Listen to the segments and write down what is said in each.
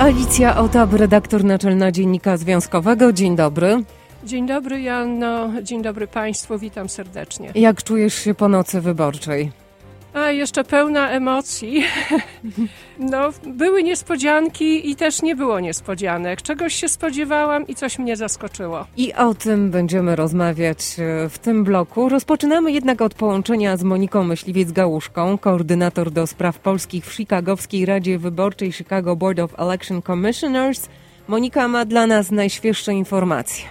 Alicja Otab, redaktor naczelna Dziennika Związkowego. Dzień dobry. Dzień dobry, Janno. Dzień dobry Państwu. Witam serdecznie. Jak czujesz się po nocy wyborczej? A, jeszcze pełna emocji. No, były niespodzianki i też nie było niespodzianek. Czegoś się spodziewałam i coś mnie zaskoczyło. I o tym będziemy rozmawiać e, w tym bloku. Rozpoczynamy jednak od połączenia z Moniką Myśliwiec-Gałuszką, koordynator do spraw polskich w Chicagowskiej Radzie Wyborczej Chicago Board of Election Commissioners. Monika ma dla nas najświeższe informacje.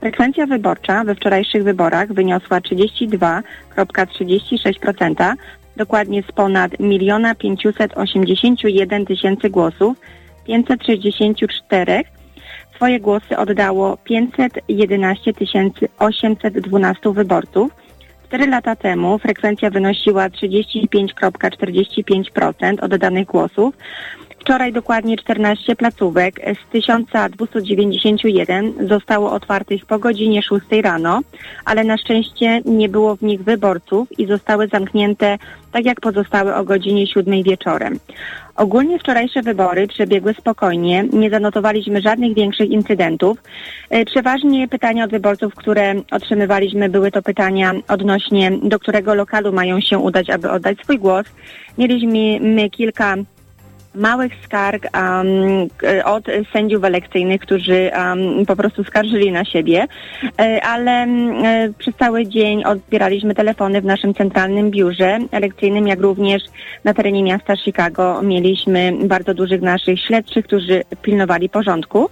Frekwencja wyborcza we wczorajszych wyborach wyniosła 32,36%, dokładnie z ponad 1 581 tysięcy głosów, 564 swoje głosy oddało 511 812 wyborców. Cztery lata temu frekwencja wynosiła 35,45% oddanych głosów. Wczoraj dokładnie 14 placówek z 1291 zostało otwartych po godzinie 6 rano, ale na szczęście nie było w nich wyborców i zostały zamknięte tak jak pozostałe o godzinie 7 wieczorem. Ogólnie wczorajsze wybory przebiegły spokojnie, nie zanotowaliśmy żadnych większych incydentów. E, Przeważnie pytania od wyborców, które otrzymywaliśmy, były to pytania odnośnie do którego lokalu mają się udać, aby oddać swój głos. Mieliśmy my kilka małych skarg um, od sędziów elekcyjnych, którzy um, po prostu skarżyli na siebie, e, ale um, przez cały dzień odbieraliśmy telefony w naszym centralnym biurze elekcyjnym, jak również na terenie miasta Chicago mieliśmy bardzo dużych naszych śledczych, którzy pilnowali porządku.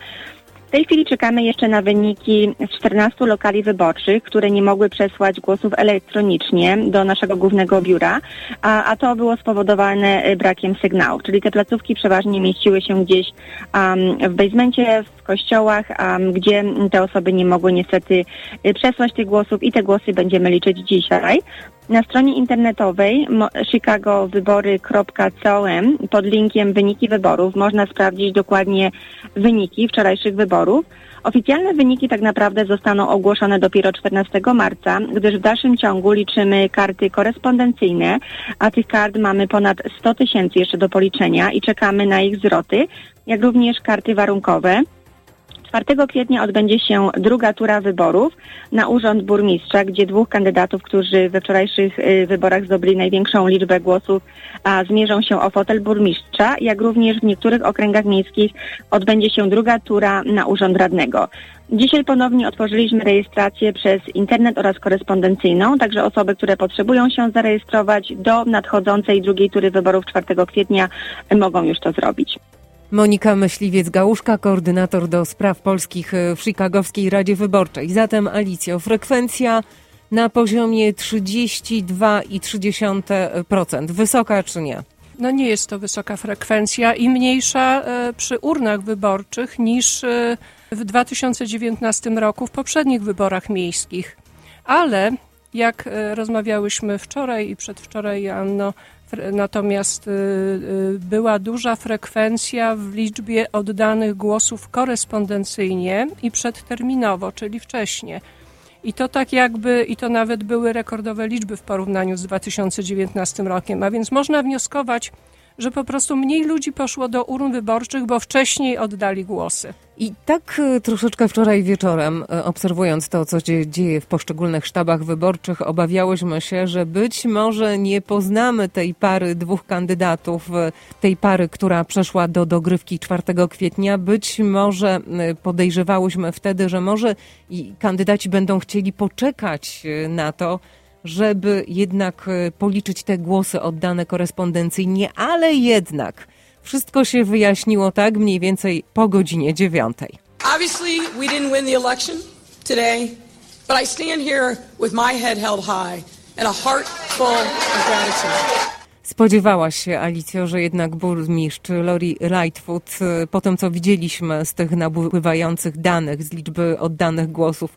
Tej chwili czekamy jeszcze na wyniki z 14 lokali wyborczych, które nie mogły przesłać głosów elektronicznie do naszego głównego biura, a, a to było spowodowane y, brakiem sygnału. Czyli te placówki przeważnie mieściły się gdzieś um, w basemencie, w kościołach, gdzie te osoby nie mogły niestety y, przesłać tych głosów i te głosy będziemy liczyć dzisiaj. Na stronie internetowej chicagowybory.com pod linkiem wyniki wyborów można sprawdzić dokładnie wyniki wczorajszych wyborów. Oficjalne wyniki tak naprawdę zostaną ogłoszone dopiero 14 marca, gdyż w dalszym ciągu liczymy karty korespondencyjne, a tych kart mamy ponad 100 tysięcy jeszcze do policzenia i czekamy na ich zwroty, jak również karty warunkowe. 4 kwietnia odbędzie się druga tura wyborów na urząd burmistrza, gdzie dwóch kandydatów, którzy we wczorajszych y, wyborach zdobyli największą liczbę głosów, zmierzą się o fotel burmistrza, jak również w niektórych okręgach miejskich odbędzie się druga tura na urząd radnego. Dzisiaj ponownie otworzyliśmy rejestrację przez internet oraz korespondencyjną, także osoby, które potrzebują się zarejestrować do nadchodzącej drugiej tury wyborów 4 kwietnia mogą już to zrobić. Monika Myśliwiec-Gałuszka, koordynator do spraw polskich w Chicagowskiej Radzie Wyborczej. Zatem Alicjo, frekwencja na poziomie 32,3%. Wysoka czy nie? No nie jest to wysoka frekwencja i mniejsza e, przy urnach wyborczych niż e, w 2019 roku w poprzednich wyborach miejskich. Ale jak e, rozmawiałyśmy wczoraj i przedwczoraj, Anno, Natomiast y, y, była duża frekwencja w liczbie oddanych głosów korespondencyjnie i przedterminowo, czyli wcześniej. I to tak jakby, i to nawet były rekordowe liczby w porównaniu z 2019 rokiem, a więc można wnioskować, że po prostu mniej ludzi poszło do urn wyborczych, bo wcześniej oddali głosy. I tak e, troszeczkę wczoraj wieczorem, e, obserwując to, co się dzieje w poszczególnych sztabach wyborczych, obawiałyśmy się, że być może nie poznamy tej pary dwóch kandydatów, e, tej pary, która przeszła do dogrywki 4 kwietnia. Być może podejrzewałyśmy wtedy, że może kandydaci będą chcieli poczekać na to, żeby jednak policzyć te głosy oddane korespondencyjnie, ale jednak wszystko się wyjaśniło tak mniej więcej po godzinie dziewiątej. Obviously, we didn't win the election today, but I stand here with my head held high and a heart full of gratitude. Spodziewałaś się, Alicjo, że jednak burmistrz Lori Lightfoot, po tym co widzieliśmy z tych nabływających danych, z liczby oddanych głosów,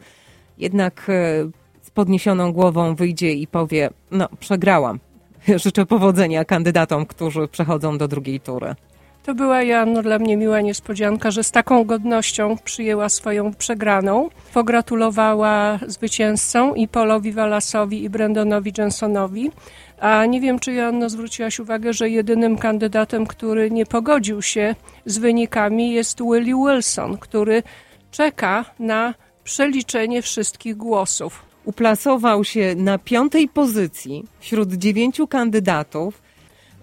jednak e, z podniesioną głową wyjdzie i powie, no przegrałam. Życzę powodzenia kandydatom, którzy przechodzą do drugiej tury. To była, Joanno, dla mnie miła niespodzianka, że z taką godnością przyjęła swoją przegraną. Pogratulowała zwycięzcom i Polowi Wallace'owi i Brandonowi Johnsonowi. A nie wiem, czy Joanno zwróciłaś uwagę, że jedynym kandydatem, który nie pogodził się z wynikami jest Willie Wilson, który czeka na przeliczenie wszystkich głosów. Uplasował się na piątej pozycji wśród dziewięciu kandydatów.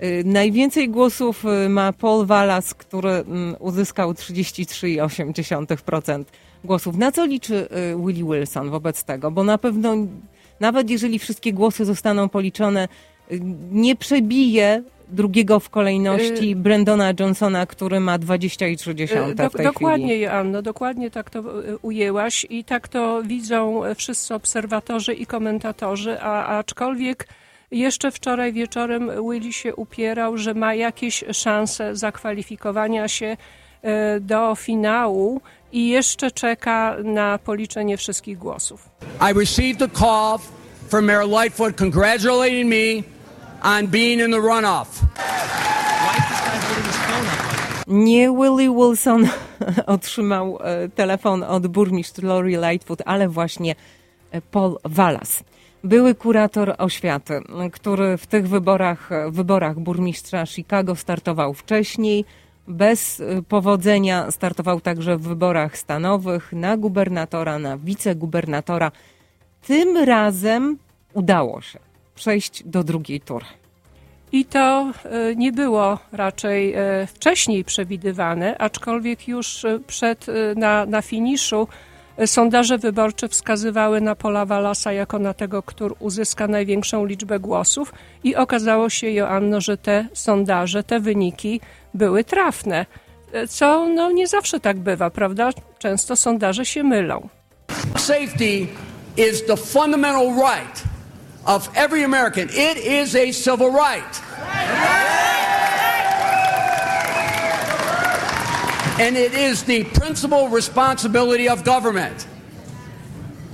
Y, Najwięcej głosów y, ma Paul Wallace, który mm, uzyskał 33,8% głosów. Na co liczy y, Willie Wilson wobec tego? Bo na pewno, nawet jeżeli wszystkie głosy zostaną policzone, nie przebije drugiego w kolejności Brandona Johnsona, który ma 20,3 w Dok- tej dokładnie, chwili. Joanno, dokładnie tak to e, ujęłaś i tak to widzą wszyscy obserwatorzy i komentatorzy, a aczkolwiek jeszcze wczoraj wieczorem Willy się upierał, że ma jakieś szanse zakwalifikowania się do finału i jeszcze czeka na policzenie wszystkich głosów. I received a call from Mayor Lightfoot congratulating me on being in the runoff. Nie Willie Wilson otrzymał e, telefon od burmistrz Lori Lightfoot, ale właśnie e, Paul Wallace. Były kurator oświaty, który w tych wyborach, e, wyborach burmistrza Chicago startował wcześniej. Bez powodzenia startował także w wyborach stanowych na gubernatora, na wicegubernatora. Tym razem udało się przejść do drugiej tury. I to e, nie było raczej e, wcześniej przewidywane, aczkolwiek już e, przed, na, na finiszu sondaże wyborcze wskazywały na Pola Wallasa jako na tego, który uzyska największą liczbę głosów i okazało się, Joanno, że te sondaże, te wyniki były trafne, co no, nie zawsze tak bywa, prawda? Często sondaże się mylą. Safety is the fundamental right of every American. It is a civil right. And it is the principal responsibility of government.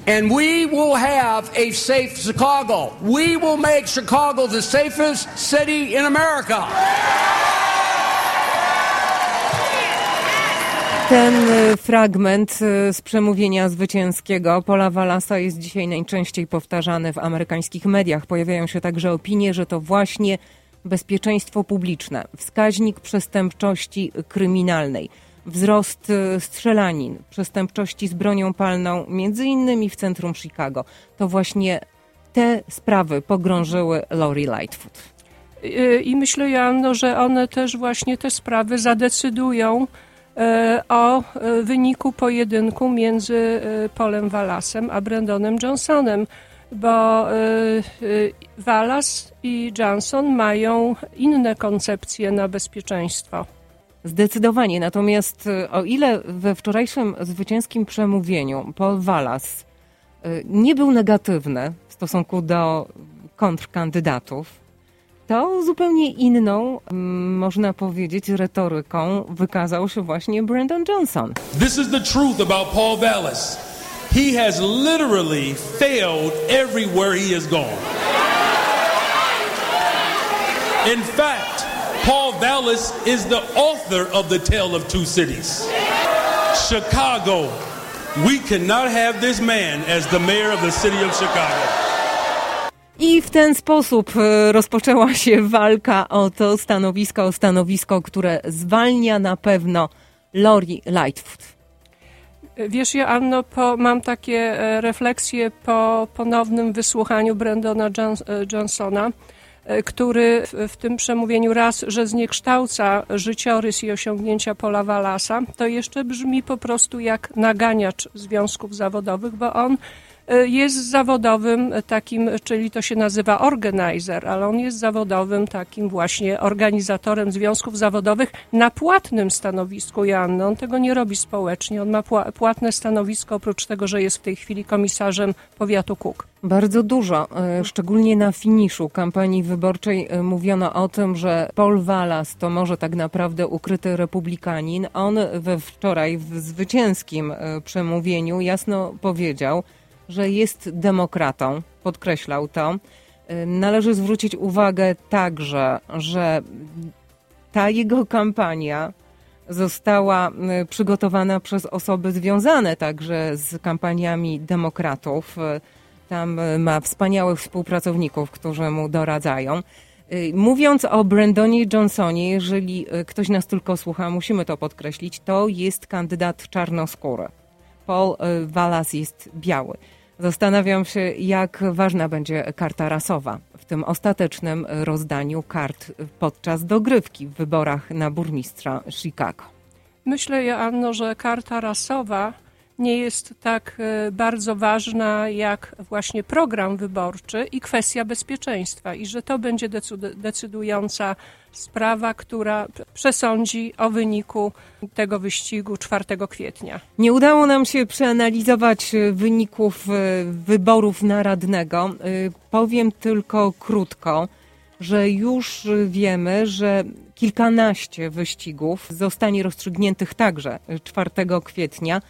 And we will have a safe Chicago. We will make Chicago the safest city in America. Ten y, fragment y, z przemówienia zwycięskiego Pola Wallasa jest dzisiaj najczęściej powtarzany w amerykańskich mediach. Pojawiają się także opinie, że to właśnie bezpieczeństwo publiczne, wskaźnik przestępczości kryminalnej, wzrost y, strzelanin, przestępczości z bronią palną, między innymi w centrum Chicago. To właśnie te sprawy pogrążyły Lori Lightfoot. I myślę, Joanno, że one też właśnie te sprawy zadecydują o e, wyniku pojedynku między e, Polem Walasem a Brandonem Johnsonem, bo e, e, Wallace i Johnson mają inne koncepcje na bezpieczeństwo. Zdecydowanie. Natomiast o ile we wczorajszym zwycięskim przemówieniu Paul Wallace y, nie był negatywny w stosunku do kontrkandydatów, to zupełnie inną, mm, można powiedzieć, retoryką wykazał się właśnie Brandon Johnson. This is the truth about Paul Vallis. He has literally failed everywhere he has gone. In fact, Paul Vallis is the author of The Tale of Two Cities. Chicago, we cannot have this man as the mayor of the city of Chicago. I w ten sposób y, rozpoczęła się walka o to stanowisko, o stanowisko, które zwalnia na pewno Lori Lightfoot. Wiesz, Joanno, po, mam takie e, refleksje po ponownym wysłuchaniu Brandona Johns, e, Johnsona, e, który w, w tym przemówieniu raz, że zniekształca życiorys i osiągnięcia Pola Wallasa, to jeszcze brzmi po prostu jak naganiacz związków zawodowych, bo on e, jest zawodowym takim, czyli to się nazywa organizer, ale on jest zawodowym takim właśnie organizatorem związków zawodowych na płatnym stanowisku, Joanno. On tego nie robi społecznie, on ma pła- płatne stanowisko, oprócz tego, że jest w tej chwili komisarzem powiatu Kuk. Bardzo dużo, e, szczególnie na finiszu kampanii wyborczej e, mówiono o tym, że Paul Wallace to może tak naprawdę ukryty republikanin. On we wczoraj w zwycięskim e, przemówieniu jasno powiedział, że jest demokratą, podkreślał to. E, Należy zwrócić uwagę także, że ta jego kampania została y, przygotowana przez osoby związane także z kampaniami demokratów. Y, Tam y, ma wspaniałych współpracowników, którzy mu doradzają. Y, Mówiąc o Brandonie Johnsonie, jeżeli y, ktoś nas tylko słucha, musimy to podkreślić, to jest kandydat czarnoskóry. Paul y, Wallace jest biały. Zastanawiam się, jak ważna będzie karta rasowa w tym ostatecznym rozdaniu kart podczas dogrywki w wyborach na burmistrza Chicago. Myślę, Joanno, że karta rasowa nie jest tak e, bardzo ważna jak właśnie program wyborczy i kwestia bezpieczeństwa i że to będzie decydu- decydująca sprawa, która przesądzi o wyniku tego wyścigu 4 kwietnia. Nie udało nam się przeanalizować e, wyników e, wyborów na radnego. E, Powiem tylko krótko, że już wiemy, że kilkanaście wyścigów zostanie rozstrzygniętych także e, 4 kwietnia.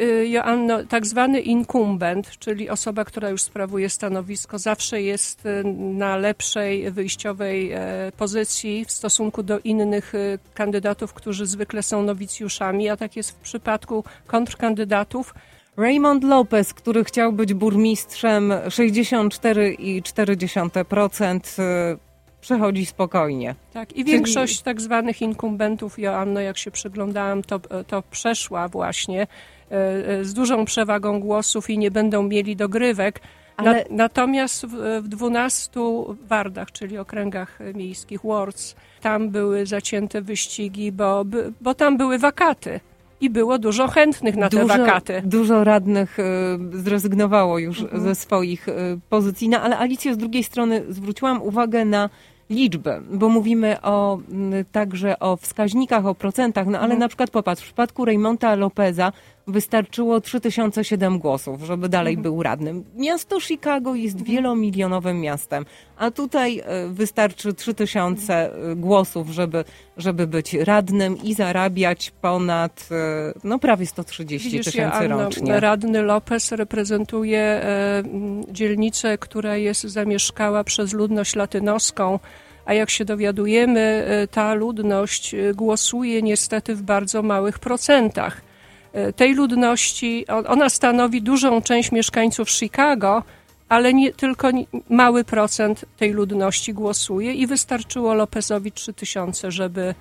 Y, Joanno, tak zwany incumbent, czyli osoba, która już sprawuje stanowisko, zawsze jest y, na lepszej wyjściowej e, pozycji w stosunku do innych y, kandydatów, którzy zwykle są nowicjuszami, a tak jest w przypadku kontrkandydatów. Raymond Lopez, który chciał być burmistrzem 64,4% e, przechodzi spokojnie. Tak, i większość tak zwanych inkumbentów, Joanno, jak się przyglądałam, to, to przeszła właśnie e, e, z dużą przewagą głosów i nie będą mieli dogrywek. Ale- Na, natomiast w, w 12 wardach, czyli okręgach miejskich, wards, tam były zacięte wyścigi, bo, bo tam były wakaty i było dużo chętnych na te dużo, wakaty. Dużo radnych e, zrezygnowało już Mhm. ze swoich e, pozycji, no, ale Alicjo, z drugiej strony zwróciłam uwagę na liczby, bo mówimy o, m, także o wskaźnikach, o procentach, no ale Mhm. na przykład popatrz, w przypadku Raymonta Lopeza wystarczyło 3007 głosów, żeby dalej Mhm. był radnym. Miasto Chicago jest wielomilionowym miastem, a tutaj e, wystarczy 3000 e, głosów, żeby, żeby być radnym i zarabiać ponad e, no prawie 130 Widzisz, tysięcy Joanno, rocznie. radny Lopez reprezentuje e, dzielnicę, która jest zamieszkała przez ludność latynoską, a jak się dowiadujemy, e, ta ludność e, głosuje niestety w bardzo małych procentach. E, Tej ludności, on- ona stanowi dużą część mieszkańców Chicago, ale nie, tylko mały procent tej ludności głosuje i wystarczyło Lopezowi 3000, żeby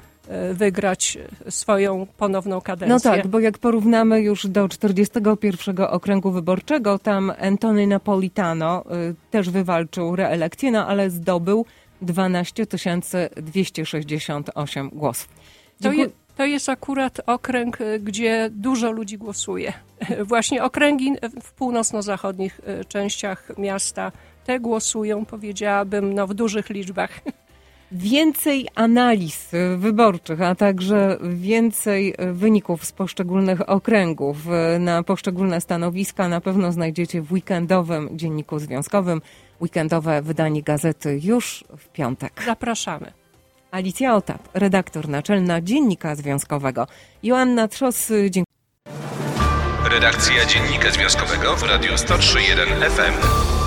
wygrać swoją ponowną kadencję. No tak, bo jak porównamy już do 41 okręgu wyborczego, tam Antony Napolitano też wywalczył reelekcję, no ale zdobył 12 268 głosów. To, je, to jest akurat okręg, y, gdzie dużo ludzi głosuje. Właśnie okręgi w północno-zachodnich y, częściach miasta te głosują, powiedziałabym, no, w dużych liczbach. Więcej analiz y, wyborczych, a także więcej wyników z poszczególnych okręgów na poszczególne stanowiska na pewno znajdziecie w weekendowym dzienniku związkowym. Weekendowe wydanie gazety już w piątek. Zapraszamy. Alicja Otap, redaktor naczelna Dziennika Związkowego. Joanna Trzos, dziękuję. Redakcja Dziennika Związkowego w Radiu 103.1 FM.